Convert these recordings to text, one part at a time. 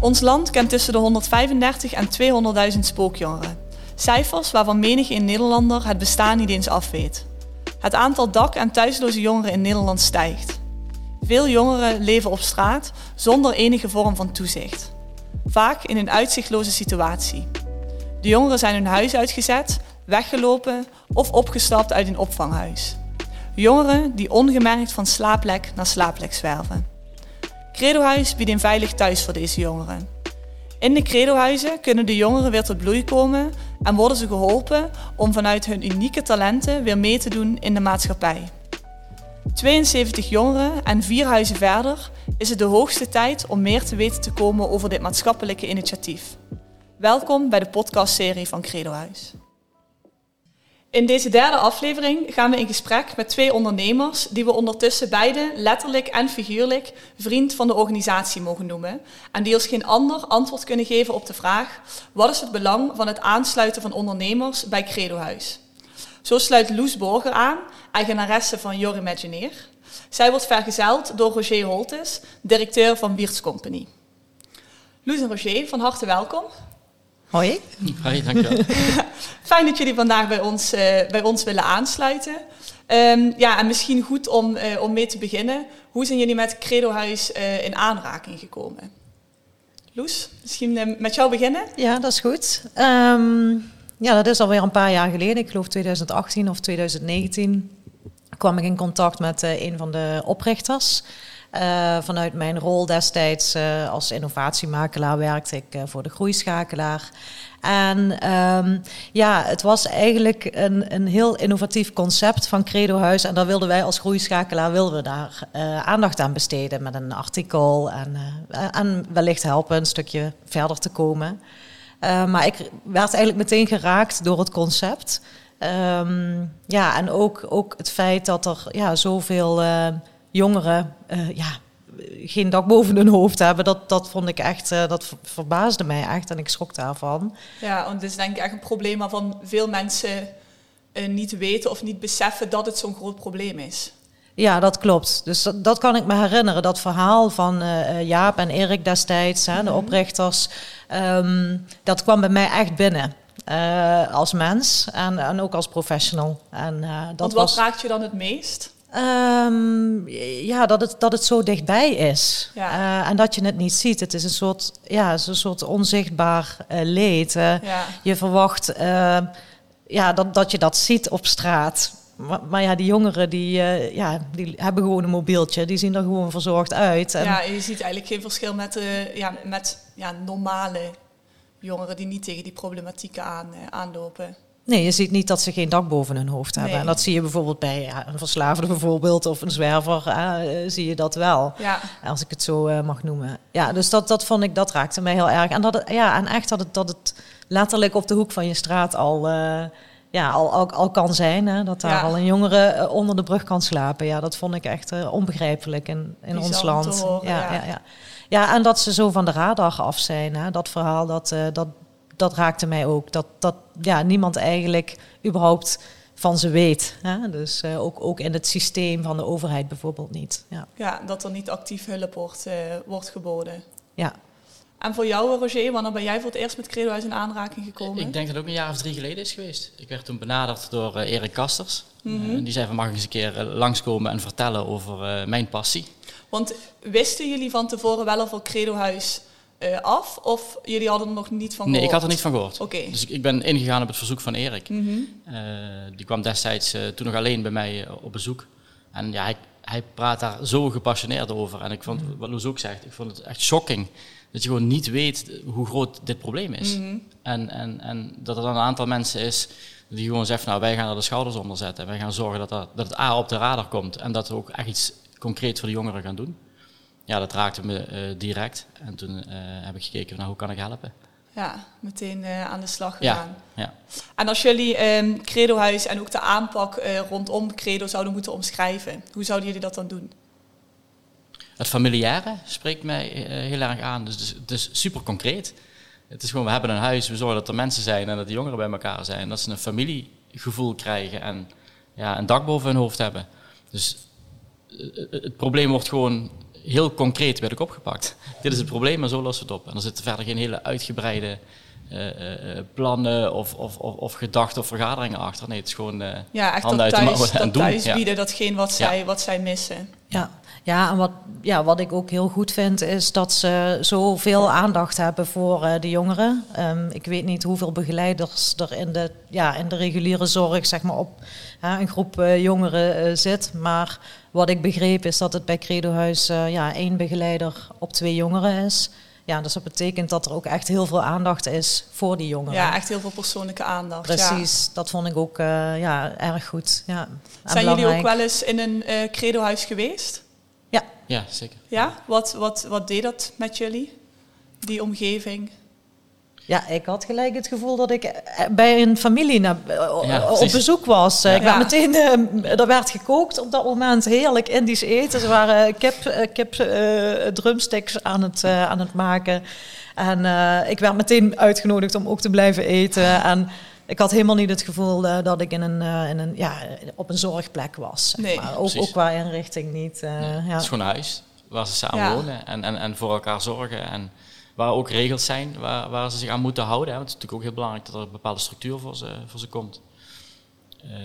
Ons land kent tussen de 135 en 200.000 spookjongeren. Cijfers waarvan menig in Nederlander het bestaan niet eens afweet. Het aantal dak- en thuisloze jongeren in Nederland stijgt. Veel jongeren leven op straat zonder enige vorm van toezicht. Vaak in een uitzichtloze situatie. De jongeren zijn hun huis uitgezet, weggelopen of opgestapt uit een opvanghuis. Jongeren die ongemerkt van slaapplek naar slaapplek zwerven. Credohuis biedt een veilig thuis voor deze jongeren. In de Credohuizen kunnen de jongeren weer tot bloei komen en worden ze geholpen om vanuit hun unieke talenten weer mee te doen in de maatschappij. 72 jongeren en vier huizen verder is het de hoogste tijd om meer te weten te komen over dit maatschappelijke initiatief. Welkom bij de podcastserie van Credohuis. In deze derde aflevering gaan we in gesprek met twee ondernemers die we ondertussen beide letterlijk en figuurlijk vriend van de organisatie mogen noemen. En die ons geen ander antwoord kunnen geven op de vraag: wat is het belang van het aansluiten van ondernemers bij Credohuis? Zo sluit Loes Borger aan, eigenaresse van Your Imagineer. Zij wordt vergezeld door Roger Holtes, directeur van Bierts Company. Loes en Roger, van harte welkom. Hoi. Hoi, dankjewel. Fijn dat jullie vandaag bij ons, uh, bij ons willen aansluiten. Um, ja, en misschien goed om, uh, om mee te beginnen. Hoe zijn jullie met Credohuis uh, in aanraking gekomen? Loes, misschien met jou beginnen? Ja, dat is goed. Um, ja, dat is alweer een paar jaar geleden. Ik geloof 2018 of 2019 kwam ik in contact met een van de oprichters. Uh, vanuit mijn rol destijds uh, als innovatiemakelaar werkte ik uh, voor de groeischakelaar. En um, ja, het was eigenlijk een, een heel innovatief concept van Credo Huis. En daar wilden wij als groeischakelaar wilden we daar aandacht aan besteden met een artikel. En, en wellicht helpen een stukje verder te komen. maar ik werd eigenlijk meteen geraakt door het concept. Um, ja, en ook, ook het feit dat er ja, zoveel jongeren uh, ja, geen dak boven hun hoofd hebben. Dat, dat vond ik echt, uh, dat verbaasde mij echt en ik schrok daarvan. Ja, want het is denk ik echt een probleem waarvan veel mensen uh, niet weten of niet beseffen dat het zo'n groot probleem is. Ja, dat klopt. Dus dat, dat, kan ik me herinneren. Dat verhaal van uh, Jaap en Erik destijds, hè, de oprichters, um, dat kwam bij mij echt binnen. Uh, als mens en, en ook als professional. En, uh, dat Want wat was... raakt je dan het meest? Um, ja, dat het, dat het zo dichtbij is. Ja. Uh, en dat je het niet ziet. Het is een soort, ja, een soort onzichtbaar uh, leed. Uh, ja. Je verwacht ja, dat, dat je dat ziet op straat. Maar, maar ja, die jongeren die, ja, die hebben gewoon een mobieltje. Die zien er gewoon verzorgd uit. En ja, je ziet eigenlijk geen verschil met, ja, met ja, normale jongeren die niet tegen die problematieken aan, aanlopen. Nee, je ziet niet dat ze geen dak boven hun hoofd hebben. Nee. En dat zie je bijvoorbeeld bij ja, een verslaafde bijvoorbeeld of een zwerver, uh, zie je dat wel. Ja. Als ik het zo uh, mag noemen. Ja, dus dat, dat vond ik, dat raakte mij heel erg. En, dat het, ja, en echt dat het, dat het letterlijk op de hoek van je straat al, uh, ja, al, al, al, kan zijn. Hè? Dat daar ja. al een jongere onder de brug kan slapen. Ja, dat vond ik echt onbegrijpelijk in, in ons land. Horen, ja, ja. Ja, ja. en dat ze zo van de radar af zijn. Hè? Dat verhaal, dat, dat dat raakte mij ook. Dat, dat ja, niemand eigenlijk überhaupt van ze weet. Hè? Dus uh, ook, ook in het systeem van de overheid bijvoorbeeld niet. Ja, ja dat er niet actief hulp wordt, uh, wordt geboden. Ja. En voor jou, Roger, wanneer ben jij voor het eerst met Credohuis in aanraking gekomen? Ik denk dat het ook een jaar of drie geleden is geweest. Ik werd toen benaderd door uh, Erik Kasters. Mm -hmm. die zei van mag ik eens een keer langskomen en vertellen over mijn passie. Want wisten jullie van tevoren wel of Credohuis uh, af? Of jullie hadden er nog niet van gehoord? Nee, ik had er niet van gehoord. Okay. Dus ik, ik, ben ingegaan op het verzoek van Erik. Mm -hmm. uh, die kwam destijds uh, toen nog alleen bij mij op bezoek. En ja, hij, hij, praat daar zo gepassioneerd over. En ik vond, -hmm. wat Loes ook zegt, ik vond het echt shocking. Dat je gewoon niet weet hoe groot dit probleem is. Mm -hmm. en, en, en dat er dan een aantal mensen is die gewoon zeggen, nou wij gaan er de schouders onder zetten. En wij gaan zorgen dat, er, dat het A op de radar komt. En dat we ook echt iets concreets voor de jongeren gaan doen ja, dat raakte me uh, direct. En toen uh, heb ik gekeken naar hoe kan ik helpen. Ja, meteen uh, aan de slag gegaan. Ja, ja. En als jullie um, Credohuis en ook de aanpak rondom Credo zouden moeten omschrijven, hoe zouden jullie dat dan doen? Het familiaire spreekt mij heel erg aan. Dus het is super concreet. Het is gewoon, we hebben een huis, we zorgen dat er mensen zijn en dat de jongeren bij elkaar zijn. Dat ze een familiegevoel krijgen en ja, een dak boven hun hoofd hebben. Dus het probleem wordt gewoon heel concreet werd ik opgepakt. Dit is het probleem en zo lossen we het op. En er zitten verder geen hele uitgebreide uh, plannen of, of, of, of, gedachten of vergaderingen achter. Nee, het is gewoon uh, ja, echt handen dat thuis, dat doen. thuis bieden, datgene wat zij, wat zij missen. Ja. Ja, en wat, ja, wat ik ook heel goed vind, is dat ze zoveel aandacht hebben voor uh, de jongeren. Um, ik weet niet hoeveel begeleiders er in de, ja, in de reguliere zorg zeg maar, op een groep uh, jongeren zit. Maar wat ik begreep is dat het bij Credo Huis ja, één begeleider op twee jongeren is. Ja, dus dat betekent dat er ook echt heel veel aandacht is voor die jongeren. Ja, echt heel veel persoonlijke aandacht. Precies, dat vond ik ook ja, erg goed. Ja, Zijn jullie ook wel eens in een Credo Huis geweest? Ja. Ja, zeker. Ja, wat, wat, wat deed dat met jullie, die omgeving? Ja, ik had gelijk het gevoel dat ik eh, bij een familie naar, eh, op bezoek was. Ik werd meteen, er werd gekookt op dat moment, heerlijk Indisch eten. Ze waren kip, kip drumsticks aan het, aan het maken. En ik werd meteen uitgenodigd om ook te blijven eten. En ik had helemaal niet het gevoel uh, dat ik in een, uh, in een, ja, op een zorgplek was. Zeg nee, maar. ook, ook qua inrichting niet. Uh, nee, ja. Het is gewoon een huis waar ze samen wonen en, en, en voor elkaar zorgen. En waar ook regels zijn waar, waar ze zich aan moeten houden. Hè. Want het is natuurlijk ook heel belangrijk dat er een bepaalde structuur voor ze, voor ze komt.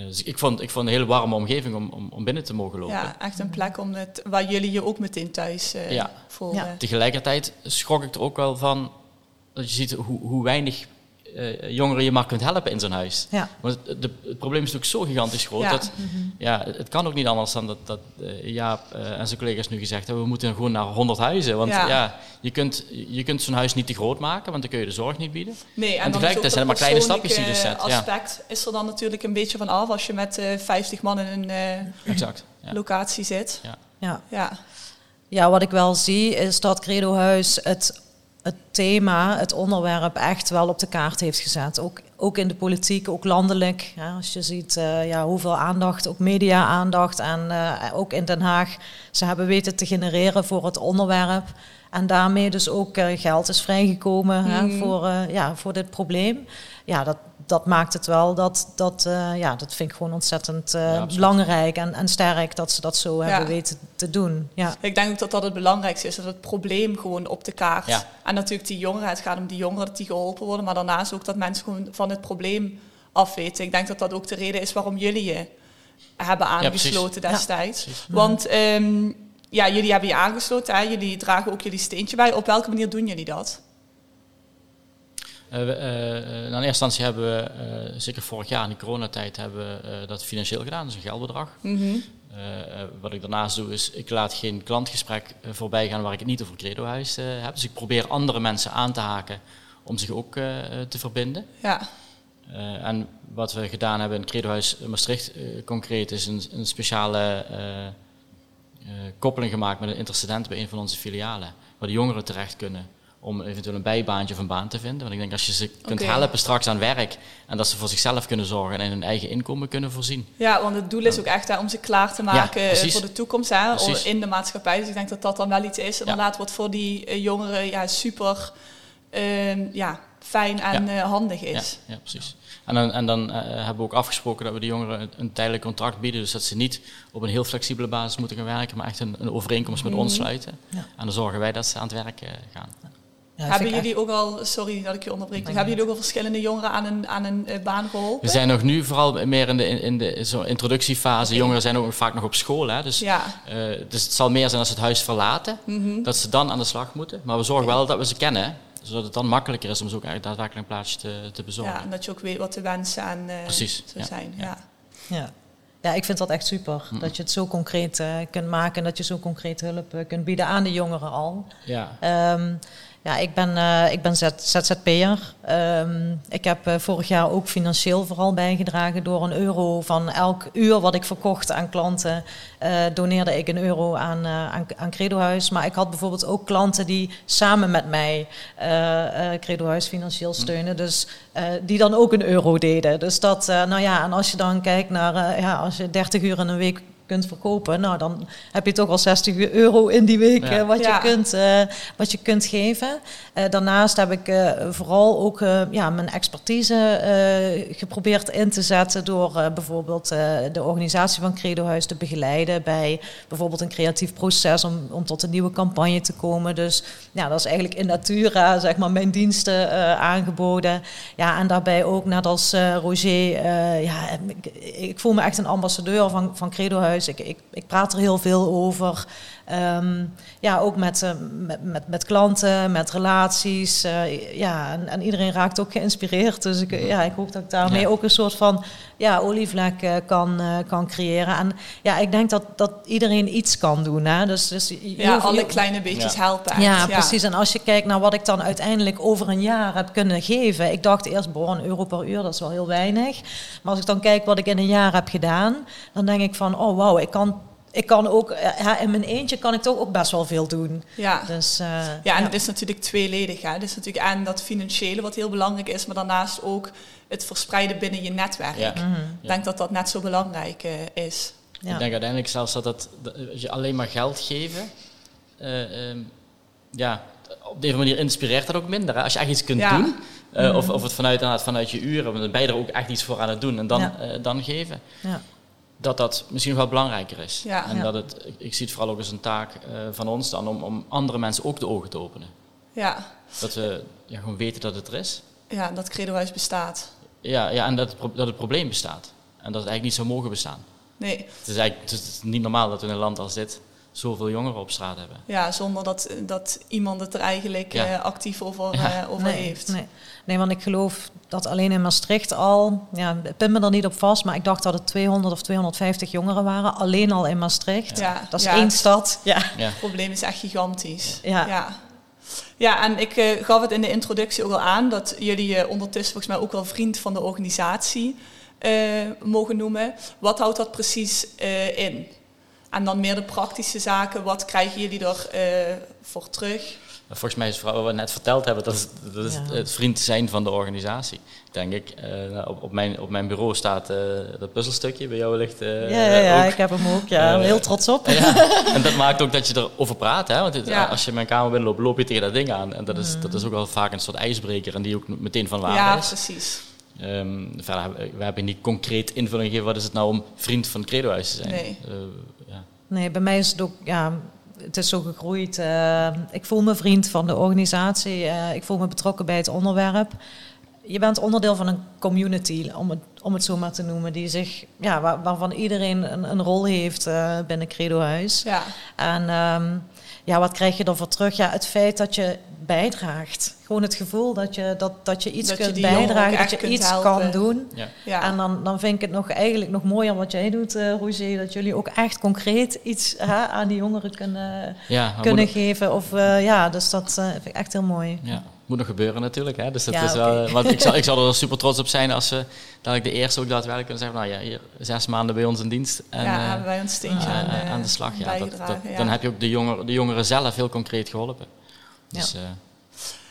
dus ik vond, ik vond een hele warme omgeving om, om, om binnen te mogen lopen. Ja, echt een plek om het, waar jullie je ook meteen thuis ja. voelden. Ja. Tegelijkertijd schrok ik er ook wel van dat je ziet hoe, hoe weinig uh, jongeren je maar kunt helpen in zo'n huis. Ja. Want het, de, het, probleem is natuurlijk zo gigantisch groot. Dat, mhm. ja, het kan ook niet anders dan dat, dat uh, Jaap uh, en zijn collega's nu gezegd hebben... we moeten gewoon naar 100 huizen. Want ja, je kunt, je kunt zo'n huis niet te groot maken... want dan kun je de zorg niet bieden. Nee, en, en tegelijkertijd zijn er maar kleine stapjes die je zet. aspect is er dan natuurlijk een beetje van af... als je met 50 man in een exact, locatie zit. Ja. Ja. Ja. wat ik wel zie is dat Credo Huis het het thema, het onderwerp echt wel op de kaart heeft gezet. Ook, ook in de politiek, ook landelijk. Ja, als je ziet uh, ja, hoeveel aandacht, ook media-aandacht en uh, ook in Den Haag, ze hebben weten te genereren voor het onderwerp. En daarmee dus ook uh, geld is vrijgekomen mm. hè, voor, ja, voor dit probleem. Ja, dat, dat maakt het wel dat, dat uh, ja, dat vind ik gewoon ontzettend uh, belangrijk en, en sterk dat ze dat zo ja. hebben weten te doen. Ja. Ik denk ook dat dat het belangrijkste is, dat het probleem gewoon op de kaart. Ja. En natuurlijk die jongeren, het gaat om die jongeren dat die geholpen worden, maar daarnaast ook dat mensen gewoon van het probleem afweten. Ik denk dat dat ook de reden is waarom jullie je hebben aangesloten destijds. Want um, ja, jullie hebben je aangesloten, hè? jullie dragen ook jullie steentje bij. Op welke manier doen jullie dat? Uh, uh, in eerste instantie hebben we, zeker vorig jaar in de coronatijd, hebben we dat financieel gedaan, dus een geldbedrag. Mm wat ik daarnaast doe is, ik laat geen klantgesprek voorbij gaan waar ik het niet over Credohuis heb. Dus ik probeer andere mensen aan te haken om zich ook te verbinden. Ja. en wat we gedaan hebben in Credohuis Maastricht concreet is een, een speciale koppeling gemaakt met een intercedent bij een van onze filialen, waar de jongeren terecht kunnen om eventueel een bijbaantje of een baan te vinden. Want ik denk als je ze kunt helpen straks aan werk en dat ze voor zichzelf kunnen zorgen en hun eigen inkomen kunnen voorzien. Ja, want het doel is ook echt hè, om ze klaar te maken eh, voor de toekomst hè, in de maatschappij. Dus ik denk dat dat dan wel iets is. Inderdaad, wat voor die uh, jongeren ja, super uh, ja, fijn en uh, handig is. Ja, precies. En dan, en dan hebben we ook afgesproken dat we de jongeren een, tijdelijk contract bieden. Dus dat ze niet op een heel flexibele basis moeten gaan werken, maar echt een, een overeenkomst met ons mhm. sluiten. En dan zorgen wij dat ze aan het werk gaan hebben jullie ook al, sorry dat ik je onderbreek, hebben jullie ook al verschillende jongeren aan een, aan een uh, baan geholpen? We zijn nog nu vooral meer in de, in de zo introductiefase. Jongeren zijn ook vaak nog op school. Hè? Dus, ja. uh, dus het zal meer zijn als ze het huis verlaten, mm dat ze dan aan de slag moeten. Maar we zorgen wel dat we ze kennen, zodat het dan makkelijker is om ze ook daadwerkelijk een plaatsje te, te bezorgen. Ja, en dat je ook weet wat de wensen aan uh, Precies, ja. zijn. Ja. ja. Ja, ik vind dat echt super. Mm. Dat je het zo concreet uh, kunt maken en dat je zo concreet hulp uh, kunt bieden aan de jongeren al. Ja. Um, ja, ik ben, uh, ik ben ZZP'er. Um, ik heb uh, vorig jaar ook financieel vooral bijgedragen door een euro van elk uur wat ik verkocht aan klanten. Uh, doneerde ik een euro aan, aan, aan Credohuis. Maar ik had bijvoorbeeld ook klanten die samen met mij Credohuis financieel steunen. Dus die dan ook een euro deden. Dus dat, nou ja, en als je dan kijkt naar, ja, als je 30 uur in een week kunt verkopen, nou dan heb je toch al 60 euro in die week Ja. wat, Ja. je kunt, eh, wat je kunt geven. Eh, daarnaast heb ik eh, vooral ook eh, ja, mijn expertise eh, geprobeerd in te zetten door eh, bijvoorbeeld eh, de organisatie van Credo Huis te begeleiden bij bijvoorbeeld een creatief proces om, om tot een nieuwe campagne te komen. Dus ja, dat is eigenlijk in natura zeg maar mijn diensten eh, aangeboden. Ja, en daarbij ook net als eh, Roger, eh, ja, ik, ik voel me echt een ambassadeur van, van Credo Ik, ik, ik praat er heel veel over. Ehm, ja, ook met, eh, met, met, met klanten, met relaties. eh, ja, en, en iedereen raakt ook geïnspireerd. Dus ik, ja, ik hoop dat ik daarmee Ja. ook een soort van ja, olievlek eh, kan, eh, kan creëren. En ja, ik denk dat, dat iedereen iets kan doen. Hè? Dus, dus Ja, hoeft- alle je- kleine beetjes Ja. helpen. echt. ja, precies. En als je kijkt naar wat ik dan uiteindelijk over een jaar heb kunnen geven. Ik dacht eerst, boh, een euro per uur, dat is wel heel weinig. Maar als ik dan kijk wat ik in een jaar heb gedaan, dan denk ik van, oh wauw, ik kan, ik kan ook, eh, ja, in mijn eentje kan ik toch ook best wel veel doen. Ja. Dus, eh, Ja, en het is natuurlijk tweeledig. Hè. Het is natuurlijk en dat financiële wat heel belangrijk is, maar daarnaast ook het verspreiden binnen je netwerk. Ja. Mhm. Ik denk dat dat net zo belangrijk eh, is. ja. Ik denk uiteindelijk zelfs dat, het, dat je alleen maar geld geven, eh, ehm, ja, op deze manier inspireert dat ook minder. Hè? Als je echt iets kunt Ja. doen, eh, of, of het vanuit, vanuit je uren, dan ben je er ook echt iets voor aan het doen en dan, Ja. dan geven. Ja. Dat dat misschien wel belangrijker is. Ja. En Ja. dat het, ik, zie het vooral ook als een taak eh, van ons dan om, om andere mensen ook de ogen te openen. Ja, Dat we ja, gewoon weten dat het er is. ja dat Credohuis bestaat. Ja, ja en dat dat het probleem bestaat. En dat het eigenlijk niet zou mogen bestaan. Nee, Het is eigenlijk het is niet normaal dat we in een land als dit zoveel jongeren op straat hebben. ja, zonder dat, dat iemand het er eigenlijk Ja. eh, actief over, Ja. eh, over nee, heeft. Nee. nee, want ik geloof dat alleen in Maastricht al, ja, ik pin me er niet op vast, maar ik dacht dat het 200 of 250 jongeren waren, alleen al in Maastricht. Ja, Dat is ja, één stad. Ja. Ja. Het probleem is echt gigantisch. Ja. ja. Ja, en ik eh, gaf het in de introductie ook al aan dat jullie eh, ondertussen volgens mij ook wel vriend van de organisatie eh, mogen noemen. Wat houdt dat precies eh, in? En dan meer de praktische zaken, wat krijgen jullie er eh, voor terug? Volgens mij is het wat we net verteld hebben, dat is, dat is Ja. het vriend zijn van de organisatie, denk ik. Eh, nou, op, op, mijn, op mijn bureau staat eh, dat puzzelstukje, bij jou ligt Ja, ja, ja, ook. ik heb hem ook. Ja, heel trots op. Ja, en dat maakt ook dat je erover praat. Hè? Want het- Ja. als je mijn kamer binnenloopt, loop je tegen dat ding aan. En dat Mm. is, dat is ook wel vaak een soort ijsbreker en die ook meteen van waarde ja, is. precies. Ehm, verder we hebben niet concreet invulling gegeven. Wat is het nou om vriend van Credo Huis te zijn? Nee. Nee, bij mij is het ook, ja, het is zo gegroeid. Eh, ik voel me vriend van de organisatie. Eh, ik voel me betrokken bij het onderwerp. Je bent onderdeel van een community, om het, om het zo maar te noemen, die zich, ja, waar- waarvan iedereen een, een rol heeft eh, binnen Credo Huis. Ja, En ehm, ja, wat krijg je ervoor terug? Ja, het feit dat je bijdraagt. Gewoon het gevoel dat je, dat, dat je iets Dat kunt bijdragen, dat je iets helpen. kan doen. Ja. ja. En dan, dan vind ik het nog eigenlijk nog mooier wat jij doet, eh Roger. Dat jullie ook echt concreet iets hè, aan die jongeren kunnen, Ja, kunnen geven. Of, eh, ja, dus dat eh, vind ik echt heel mooi. ja, moet nog gebeuren natuurlijk. Hè? Dus dat Ja, is wel, want ik, zal, ik zal er wel super trots op zijn als we dadelijk de eerste ook daadwerkelijk kunnen zeggen... nou ja, hier, zes maanden bij ons in dienst. En, ja, eh, wij ons steentje eh, aan, eh, aan de slag. Ja, dat, dat. Dan heb je ook de jongeren, de jongeren zelf heel concreet geholpen. Dus, eh,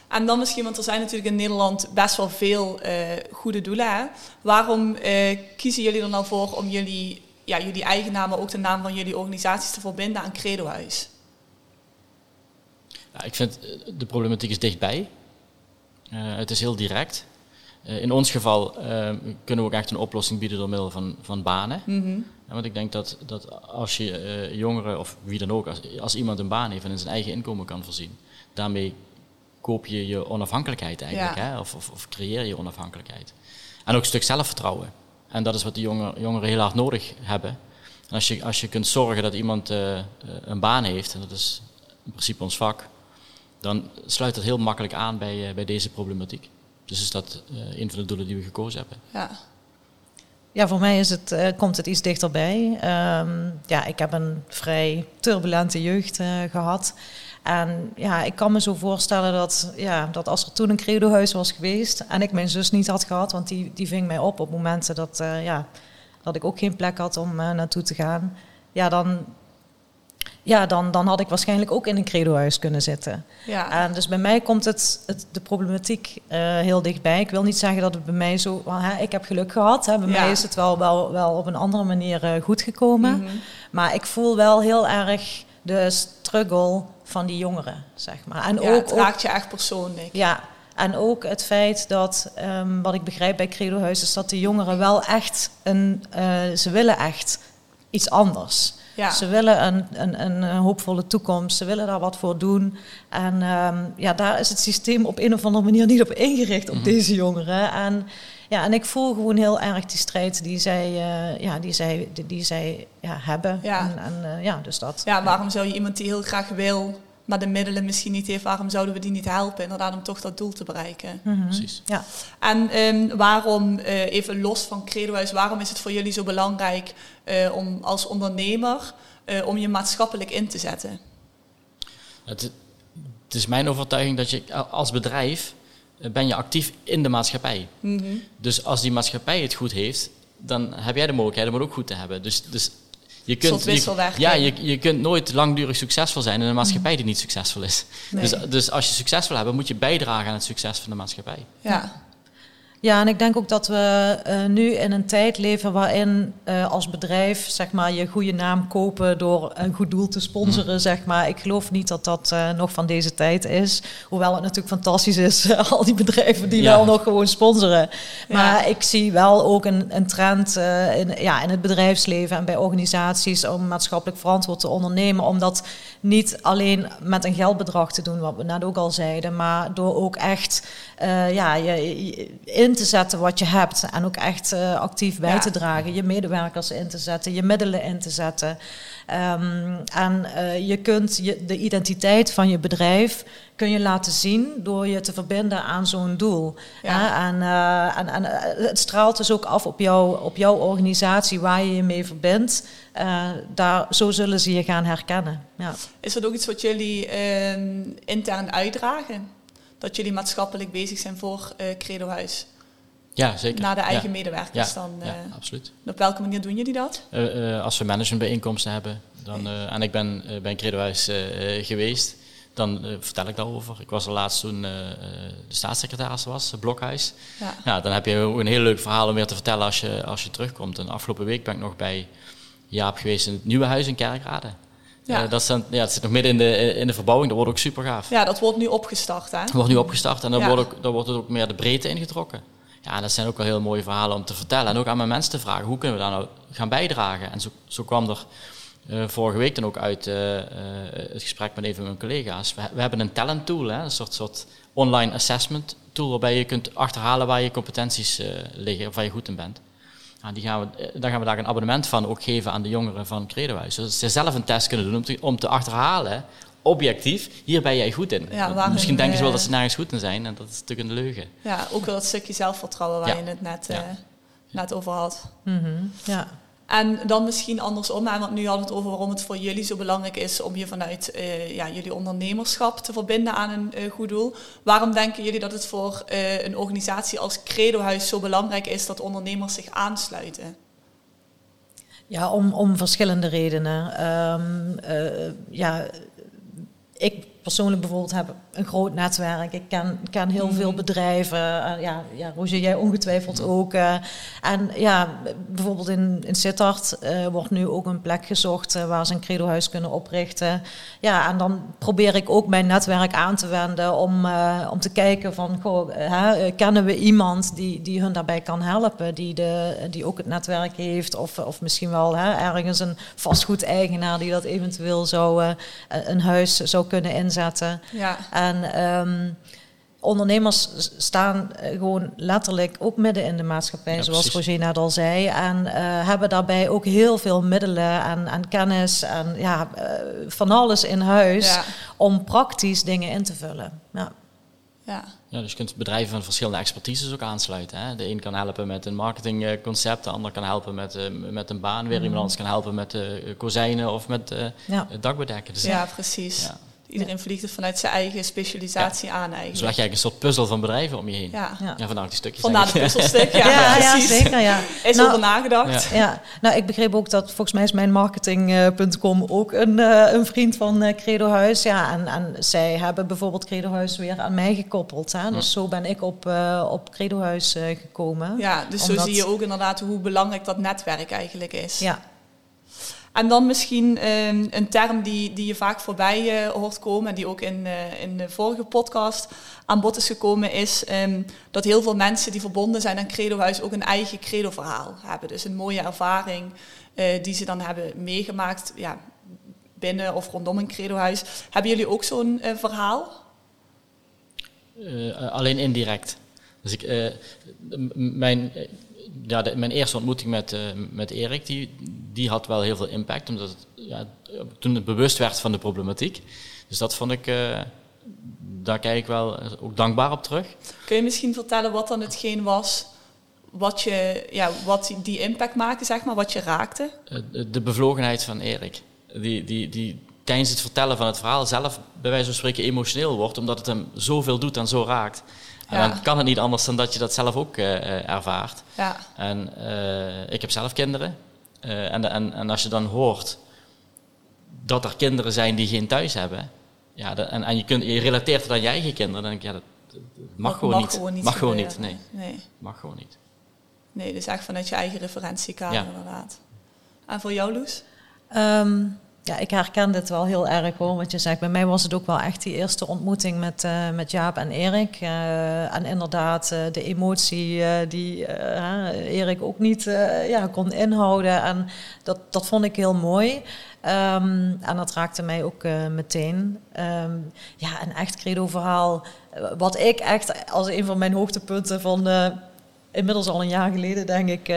En dan misschien, want er zijn natuurlijk in Nederland best wel veel eh, goede doelen. Hè? Waarom eh, kiezen jullie er nou voor om jullie, ja, jullie eigen naam, maar ook de naam van jullie organisaties te verbinden aan Credo Huis? Ja, ik vind eh, de problematiek is dichtbij. Eh, het is heel direct. Eh, in ons geval eh, kunnen we ook echt een oplossing bieden door middel van, van banen. Ja, want ik denk dat, dat als je eh, jongeren of wie dan ook, als, als iemand een baan heeft en in zijn eigen inkomen kan voorzien, daarmee koop je je onafhankelijkheid eigenlijk, Ja. hè? Of, of, of creëer je onafhankelijkheid. En ook een stuk zelfvertrouwen. En dat is wat de jongeren, jongeren heel hard nodig hebben. En als je, als je kunt zorgen dat iemand een baan heeft, en dat is in principe ons vak, dan sluit dat heel makkelijk aan bij, eh, bij deze problematiek. Dus is dat eh, een van de doelen die we gekozen hebben. Ja, Ja, voor mij is het, eh, komt het iets dichterbij. Ehm, ja, ik heb een vrij turbulente jeugd eh, gehad. En ja, ik kan me zo voorstellen dat, ja, dat als er toen een credohuis was geweest en ik mijn zus niet had gehad, want die, die ving mij op op momenten dat, ja, dat ik ook geen plek had om naartoe te gaan. Ja, dan, ja, dan, dan had ik waarschijnlijk ook in een credohuis kunnen zitten. Ja. En dus bij mij komt het, het de problematiek eh, heel dichtbij. Ik wil niet zeggen dat het bij mij zo... hè, ik heb geluk gehad. Hè. Bij Ja. mij is het wel, wel, wel op een andere manier eh, goed gekomen. Mhm. Maar ik voel wel heel erg de struggle van die jongeren, zeg maar. En Ja, ook, het raakt je echt persoonlijk. ja, en ook het feit dat, ehm, wat ik begrijp bij Credohuis, is dat de jongeren wel echt een, eh, ze willen echt iets anders. Ja. Ze willen een, een, een hoopvolle toekomst, ze willen daar wat voor doen. En ehm, ja, daar is het systeem op een of andere manier niet op ingericht, op deze jongeren. En, ja, en ik voel gewoon heel erg die strijd die zij, eh, ja, die zij, die, die zij ja, hebben. Ja. En, en eh, ja, dus dat. Ja, waarom zou je iemand die heel graag wil, maar de middelen misschien niet heeft, waarom zouden we die niet helpen inderdaad om toch dat doel te bereiken? Mhm. Precies. Ja. En ehm, waarom, eh, even los van Credohuis, waarom is het voor jullie zo belangrijk eh, om als ondernemer eh, om je maatschappelijk in te zetten? Het, het is mijn overtuiging dat je als bedrijf ben je actief in de maatschappij. Mhm. Dus als die maatschappij het goed heeft, dan heb jij de mogelijkheid om het ook goed te hebben. Dus, dus je kunt. Je, ja, je, je kunt nooit langdurig succesvol zijn in een maatschappij die niet succesvol is. Nee. Dus, dus als je succes wil hebben, moet je bijdragen aan het succes van de maatschappij. Ja. Ja, en ik denk ook dat we eh, nu in een tijd leven waarin eh, als bedrijf zeg maar, je goede naam kopen door een goed doel te sponsoren. Zeg maar. Ik geloof niet dat dat eh, nog van deze tijd is. Hoewel het natuurlijk fantastisch is, al die bedrijven die Ja. wel nog gewoon sponsoren. Maar Ja. ik zie wel ook een, een trend eh, in, ja, in het bedrijfsleven en bij organisaties om maatschappelijk verantwoord te ondernemen. Om dat niet alleen met een geldbedrag te doen, wat we net ook al zeiden, maar door ook echt eh, ja, je, je- in te zetten wat je hebt. En ook echt eh, actief bij Ja. te dragen. Je medewerkers in te zetten, je middelen in te zetten. Ehm, en eh, je kunt je, de identiteit van je bedrijf kun je laten zien door je te verbinden aan zo'n doel. Ja. En, eh, en, en het straalt dus ook af op, jou, op jouw organisatie waar je je mee verbindt. Daar, zo zullen ze je gaan herkennen. Ja. Is dat ook iets wat jullie ehm, intern uitdragen? Dat jullie maatschappelijk bezig zijn voor eh Credohuis? Ja, zeker. Naar de eigen ja. medewerkers Ja, dan? ja, eh, absoluut. Op welke manier doen jullie dat? Eh, eh, als we managementbijeenkomsten hebben, dan, en ik ben bij eh, geweest, dan vertel ik daarover. Ik was er laatst toen de staatssecretaris was, het Blokhuis. Ja. Ja, dan heb je ook een heel leuk verhaal om weer te vertellen als je, als je terugkomt. En afgelopen week ben ik nog bij Jaap geweest in het nieuwe huis in Kerkrade. Ja. Dat, zijn, ja, dat zit nog midden in de, in de verbouwing, dat wordt ook super gaaf. ja, dat wordt nu opgestart hè? Het wordt nu opgestart en dan, Ja. wordt ook, dan wordt het ook meer de breedte ingetrokken. Ja, dat zijn ook wel heel mooie verhalen om te vertellen. En ook aan mijn mensen te vragen, hoe kunnen we daar nou gaan bijdragen? En zo, zo kwam er eh, vorige week dan ook uit eh, eh, het gesprek met een van mijn collega's. We, we hebben een talent tool, hè, een soort, soort online assessment tool, waarbij je kunt achterhalen waar je competenties liggen, of waar je goed in bent. Die gaan we, dan gaan we daar een abonnement van ook geven aan de jongeren van Credohuis. Zodat ze zelf een test kunnen doen om om te achterhalen, objectief, hier ben jij goed in. Ja, Misschien denken ze wel eh, dat ze nergens goed in zijn en dat is natuurlijk een leugen. Ja, ook wel dat stukje zelfvertrouwen waar Ja. je het net, Ja. eh, net over had. Mhm, ja. En dan misschien andersom, hè, want nu hadden we het over waarom het voor jullie zo belangrijk is om je vanuit eh, ja, jullie ondernemerschap te verbinden aan een goed doel. Waarom denken jullie dat het voor eh, een organisatie als Credohuis zo belangrijk is dat ondernemers zich aansluiten? Ja, om, om verschillende redenen. Ehm, eh, ja, ik persoonlijk bijvoorbeeld heb een groot netwerk. Ik ken, ken heel Mhm. veel bedrijven. Eh, ja, ja, Roger, jij ongetwijfeld ook. eh. en ja, bijvoorbeeld in, in Sittard eh, wordt nu ook een plek gezocht eh, waar ze een credohuis kunnen oprichten. Ja, en dan probeer ik ook mijn netwerk aan te wenden om, om te kijken van, goh, hè, kennen we iemand die, die hun daarbij kan helpen, die, de, die ook het netwerk heeft, of, of misschien wel hè, ergens een vastgoedeigenaar die dat eventueel zou, een huis zou kunnen inzetten. Ja, En ehm, ondernemers staan gewoon letterlijk ook midden in de maatschappij, Ja, zoals precies. Roger net al zei. En eh, hebben daarbij ook heel veel middelen en, en kennis en ja, eh, van alles in huis ja, om praktisch dingen in te vullen. Ja. ja. Ja, dus je kunt bedrijven van verschillende expertises ook aansluiten. Hè. De een kan helpen met een marketingconcept, de ander kan helpen met, eh, met een baan, weer iemand anders kan helpen met eh, kozijnen of met eh, Ja. het dakbedekken. Dus, ja precies. Ja. Iedereen vliegt het vanuit zijn eigen specialisatie aan Dus leg je eigenlijk een soort puzzel van bedrijven om je heen. Ja, Ja. Vandaar die stukjes. vandaar de puzzelstuk. Ja, Ja, ja, precies. zeker. Ja. Is Nou, over nagedacht. Ja. Ja, nou ik begreep ook dat volgens mij is mijn marketing.com ook een, eh, een vriend van eh, Credo Huis. Ja, en, en zij hebben bijvoorbeeld Credo Huis weer aan mij gekoppeld. Hè? Dus zo ben ik op, eh, op Credo Huis eh, gekomen. Ja, dus zo zie je ook inderdaad hoe belangrijk dat netwerk eigenlijk is. Ja. En dan misschien ehm, een term die, die je vaak voorbij eh, hoort komen en die ook in, eh, in de vorige podcast aan bod is gekomen, is ehm, dat heel veel mensen die verbonden zijn aan Credo Huis ook een eigen Credo-verhaal hebben. Dus een mooie ervaring eh, die ze dan hebben meegemaakt ja, binnen of rondom een Credo Huis. Hebben jullie ook zo'n verhaal? Alleen indirect. Dus ik, mijn, ja, de- mijn eerste ontmoeting met, eh, met Erik, die, die had wel heel veel impact, omdat het, ja, toen het bewust werd van de problematiek. Dus dat vond ik, eh, daar kijk ik wel ook dankbaar op terug. Kun je misschien vertellen wat dan hetgeen was wat, je, ja, wat die- impact maakte, zeg maar, wat je raakte? Eh, de- de bevlogenheid van Erik. Die, die, die tijdens het vertellen van het verhaal zelf bij wijze van spreken emotioneel wordt, omdat het hem zoveel doet en zo raakt. En Ja. dan kan het niet anders dan dat je dat zelf ook eh, eh, ervaart. Ja, En eh, ik heb zelf kinderen. Eh, en, en, en als je dan hoort dat er kinderen zijn die geen thuis hebben, ja, dat- en, en je, kunt, je relateert het aan je eigen kinderen, dan denk ik, ja, dat, dat mag, dat gewoon, niet. gewoon niet Mag gewoon niet, nee. nee. Mag gewoon niet. Nee, dus echt vanuit je eigen referentiekader Ja. inderdaad. En voor jou, Loes? Ehm, ja, ik herken dit wel heel erg hoor. Want je zegt, bij mij was het ook wel echt die eerste ontmoeting met, eh, met Jaap en Erik. Eh, en inderdaad, eh, de emotie die Erik ook niet ja, kon inhouden. En dat, dat vond ik heel mooi. Ehm, en dat raakte mij ook meteen. Ehm, ja, een echt credo-verhaal. Wat ik echt als een van mijn hoogtepunten van... inmiddels al een jaar geleden, denk ik,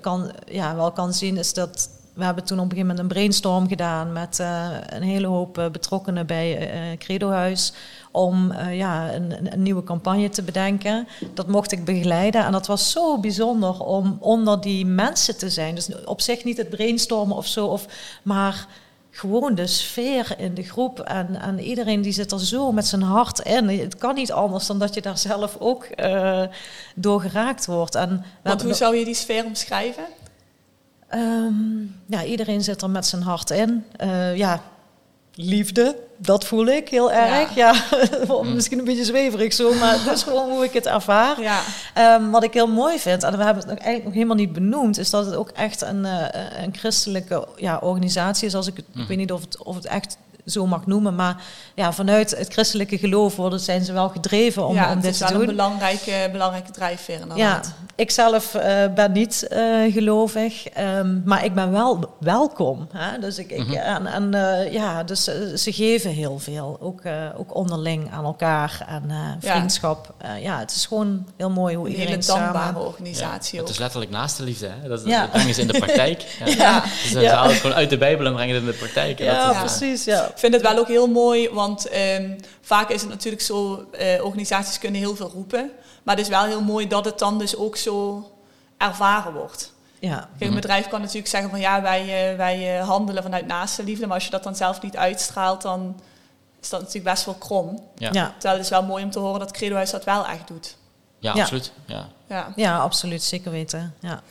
kan, ja, wel kan zien, is dat we hebben toen op een gegeven moment een brainstorm gedaan met eh, een hele hoop eh, betrokkenen bij eh Credo Huis om eh, ja, een, een, nieuwe campagne te bedenken. Dat mocht ik begeleiden en dat was zo bijzonder om onder die mensen te zijn. Dus op zich niet het brainstormen of zo, of, maar gewoon de sfeer in de groep. En, en iedereen die zit er zo met zijn hart in. Het kan niet anders dan dat je daar zelf ook eh, door geraakt wordt. En Want hoe zou je die sfeer omschrijven? Ehm, ja, iedereen zit er met zijn hart in. Eh, ja, liefde, dat voel ik heel erg. Ja. Misschien een beetje zweverig zo, maar dat is gewoon hoe ik het ervaar. Ja, Ehm, wat ik heel mooi vind, en we hebben het nog eigenlijk nog helemaal niet benoemd, is dat het ook echt een, eh, een christelijke ja, organisatie is. Als ik, het, ik weet niet of het, of het echt zo mag noemen, maar ja, vanuit het christelijke geloof worden, zijn ze wel gedreven om, ja om het dit is te wel doen. een belangrijke, belangrijke drijfveer Ja, inderdaad. ik zelf eh, ben niet eh, gelovig, ehm, maar ik ben wel welkom. Hè? Dus, ik, ik, en, en, eh, ja, dus ze geven heel veel, ook, eh, ook onderling aan elkaar en eh, Ja. vriendschap. Eh, ja, het is gewoon heel mooi hoe Een iedereen hele dankbare samen... organisatie Het ook. is letterlijk naast de liefde. Hè? Dat, Ja. dat brengen ze in de praktijk. Ja. Ja. Dus ze Ja. halen het gewoon uit de Bijbel en brengen het in de praktijk. Ja, is, Ja. precies, ja. Ik vind het wel ook heel mooi, want ehm, vaak is het natuurlijk zo, eh, organisaties kunnen heel veel roepen. Maar het is wel heel mooi dat het dan dus ook zo ervaren wordt. ja. Kijk, Mhm. een bedrijf kan natuurlijk zeggen van ja, wij, eh, wij eh, handelen vanuit naaste liefde. Maar als je dat dan zelf niet uitstraalt, dan is dat natuurlijk best wel krom. ja. Ja. Terwijl het is wel mooi om te horen dat Credo Huis dat wel echt doet. Ja, Ja. absoluut. Ja. Ja. Ja, absoluut, zeker weten. Ja.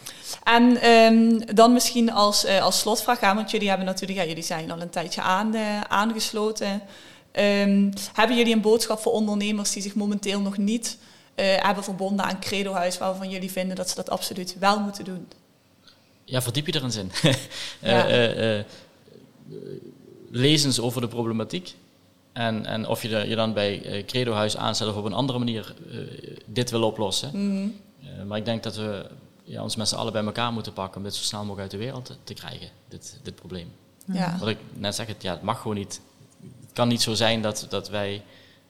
En ehm, dan misschien als, eh, als slotvraag aan, want jullie hebben natuurlijk, ja, jullie zijn al een tijdje aan, aangesloten. Ehm, hebben jullie een boodschap voor ondernemers die zich momenteel nog niet eh, hebben verbonden aan Credo Huis, waarvan jullie vinden dat ze dat absoluut wel moeten doen? ja, verdiep je er eens in. Eh, Ja. eh, eh, lees eens over de problematiek. En, en of je de- je dan bij Credo Huis aanzet of op een andere manier dit wil oplossen. Eh, maar ik denk dat we ja, ons met z'n allen bij elkaar moeten pakken om dit zo snel mogelijk uit de wereld te, te krijgen, dit, dit probleem. Ja. Wat ik net zeg, het, ja, het mag gewoon niet. Het kan niet zo zijn dat, dat wij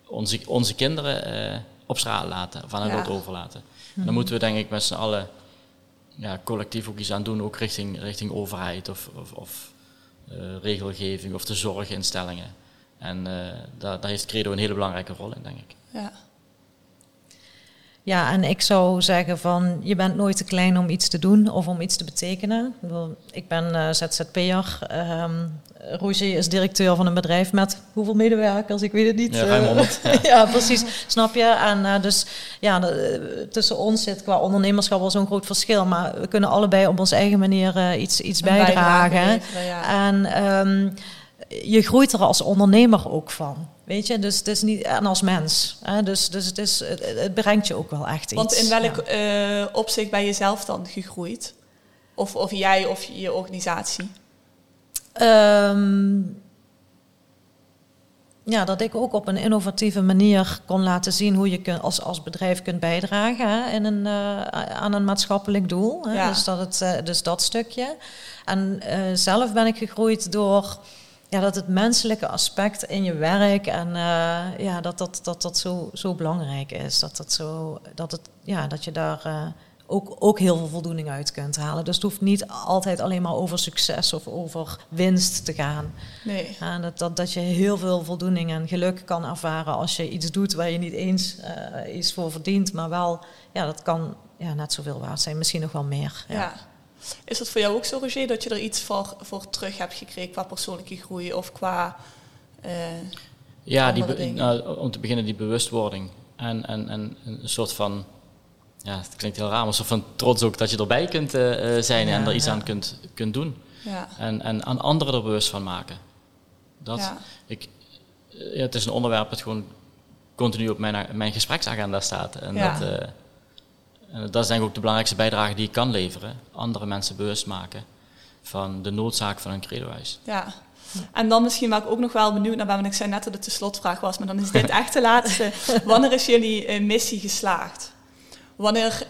onze, onze kinderen eh, op straat laten of aan hun Ja. lot overlaten. En dan moeten we denk ik met z'n allen ja, collectief ook iets aan doen, ook richting, richting overheid of, of, of eh, regelgeving of de zorginstellingen. En eh, daar, daar heeft Credo een hele belangrijke rol in, denk ik. Ja. Ja, en ik zou zeggen van je bent nooit te klein om iets te doen of om iets te betekenen. Ik, ben uh, ZZP'er. Um, Roger is directeur van een bedrijf met hoeveel medewerkers? Ik weet het niet. Ja, ruim 100. ja. ja. precies. Snap je? En uh, dus ja, de, tussen ons zit qua ondernemerschap wel zo'n groot verschil. Maar we kunnen allebei op onze eigen manier uh, iets, iets bijdragen. Ja. En um, je groeit er als ondernemer ook van. Weet je, dus het is niet, en als mens. Hè? Dus, dus het, is, het, het, brengt je ook wel echt iets. Want in welk ja. uh, opzicht ben je zelf dan gegroeid? Of, of jij of je organisatie? Um, ja, dat ik ook op een innovatieve manier kon laten zien hoe je kun, als, als bedrijf kunt bijdragen hè, in een, uh, aan een maatschappelijk doel. Hè? Ja. Dus, dat het, uh, dus dat stukje. En zelf ben ik gegroeid door ja, dat het menselijke aspect in je werk en uh, ja, dat dat, dat, dat zo, zo belangrijk is. Dat, dat, zo, dat, het, ja, dat je daar uh, ook, ook heel veel voldoening uit kunt halen. Dus het hoeft niet altijd alleen maar over succes of over winst te gaan. Nee. En dat, dat, dat je heel veel voldoening en geluk kan ervaren als je iets doet waar je niet eens uh, iets voor verdient, maar wel, ja, dat kan ja, net zoveel waard zijn, misschien nog wel meer. ja. ja. Is dat voor jou ook zo, Roger, dat je er iets voor, voor terug hebt gekregen qua persoonlijke groei of qua. Uh, ja, die nou, om te beginnen die bewustwording. En, en, en een soort van. Ja, het klinkt heel raar, maar een soort van trots ook dat je erbij kunt uh, zijn ja, en er iets ja. aan kunt, kunt doen. Ja. En, en aan anderen er bewust van maken. Dat, ik, ja, het is een onderwerp dat gewoon continu op mijn, mijn gespreksagenda staat. En dat, uh, en dat is denk ik ook de belangrijkste bijdrage die ik kan leveren. Andere mensen bewust maken van de noodzaak van een credohuis. Ja. En dan misschien waar ik ook nog wel benieuwd naar ben, want ik zei net dat het de slotvraag was, maar dan is dit echt de laatste. Wanneer is jullie uh, missie geslaagd? Wanneer, uh,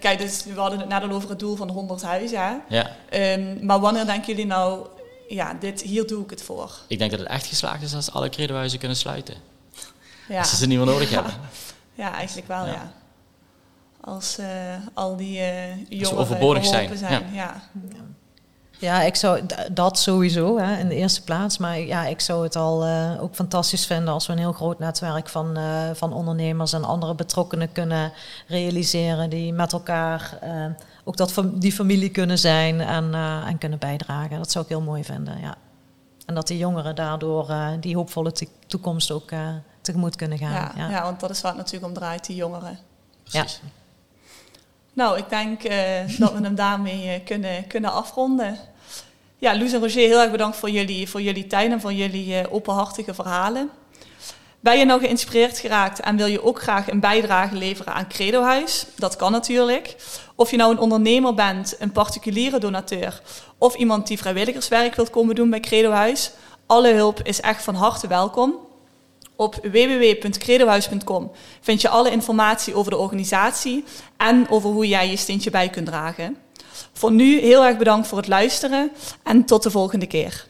kijk, dus we hadden het net al over het doel van 100 huizen. Ja. Um, maar wanneer denken jullie nou, ja, dit, hier doe ik het voor? Ik denk dat het echt geslaagd is als alle credohuizen kunnen sluiten. Ja. Als ze ze niet meer nodig hebben. Ja, eigenlijk wel, ja. ja als uh, al die uh, jongeren overbodig zijn. zijn. Ja. ja. Ja, ik zou dat sowieso hè, in de eerste plaats. Maar ja, ik zou het al uh, ook fantastisch vinden als we een heel groot netwerk van, uh, van ondernemers en andere betrokkenen kunnen realiseren. Die met elkaar uh, ook dat die familie kunnen zijn en, en kunnen bijdragen. Dat zou ik heel mooi vinden. Ja. En dat die jongeren daardoor die hoopvolle toekomst ook tegemoet kunnen gaan. Ja, ja. ja, want dat is waar het natuurlijk om draait, die jongeren. Precies. Ja. Nou, ik denk uh, dat we hem daarmee uh, kunnen, kunnen afronden. Ja, Loes en Roger, heel erg bedankt voor jullie, voor jullie tijd en voor jullie uh, openhartige verhalen. Ben je nou geïnspireerd geraakt en wil je ook graag een bijdrage leveren aan Credo Huis? Dat kan natuurlijk. Of je nou een ondernemer bent, een particuliere donateur of iemand die vrijwilligerswerk wilt komen doen bij Credo Huis, alle hulp is echt van harte welkom. Op www.credohuis.com vind je alle informatie over de organisatie en over hoe jij je steentje bij kunt dragen. Voor nu heel erg bedankt voor het luisteren en tot de volgende keer.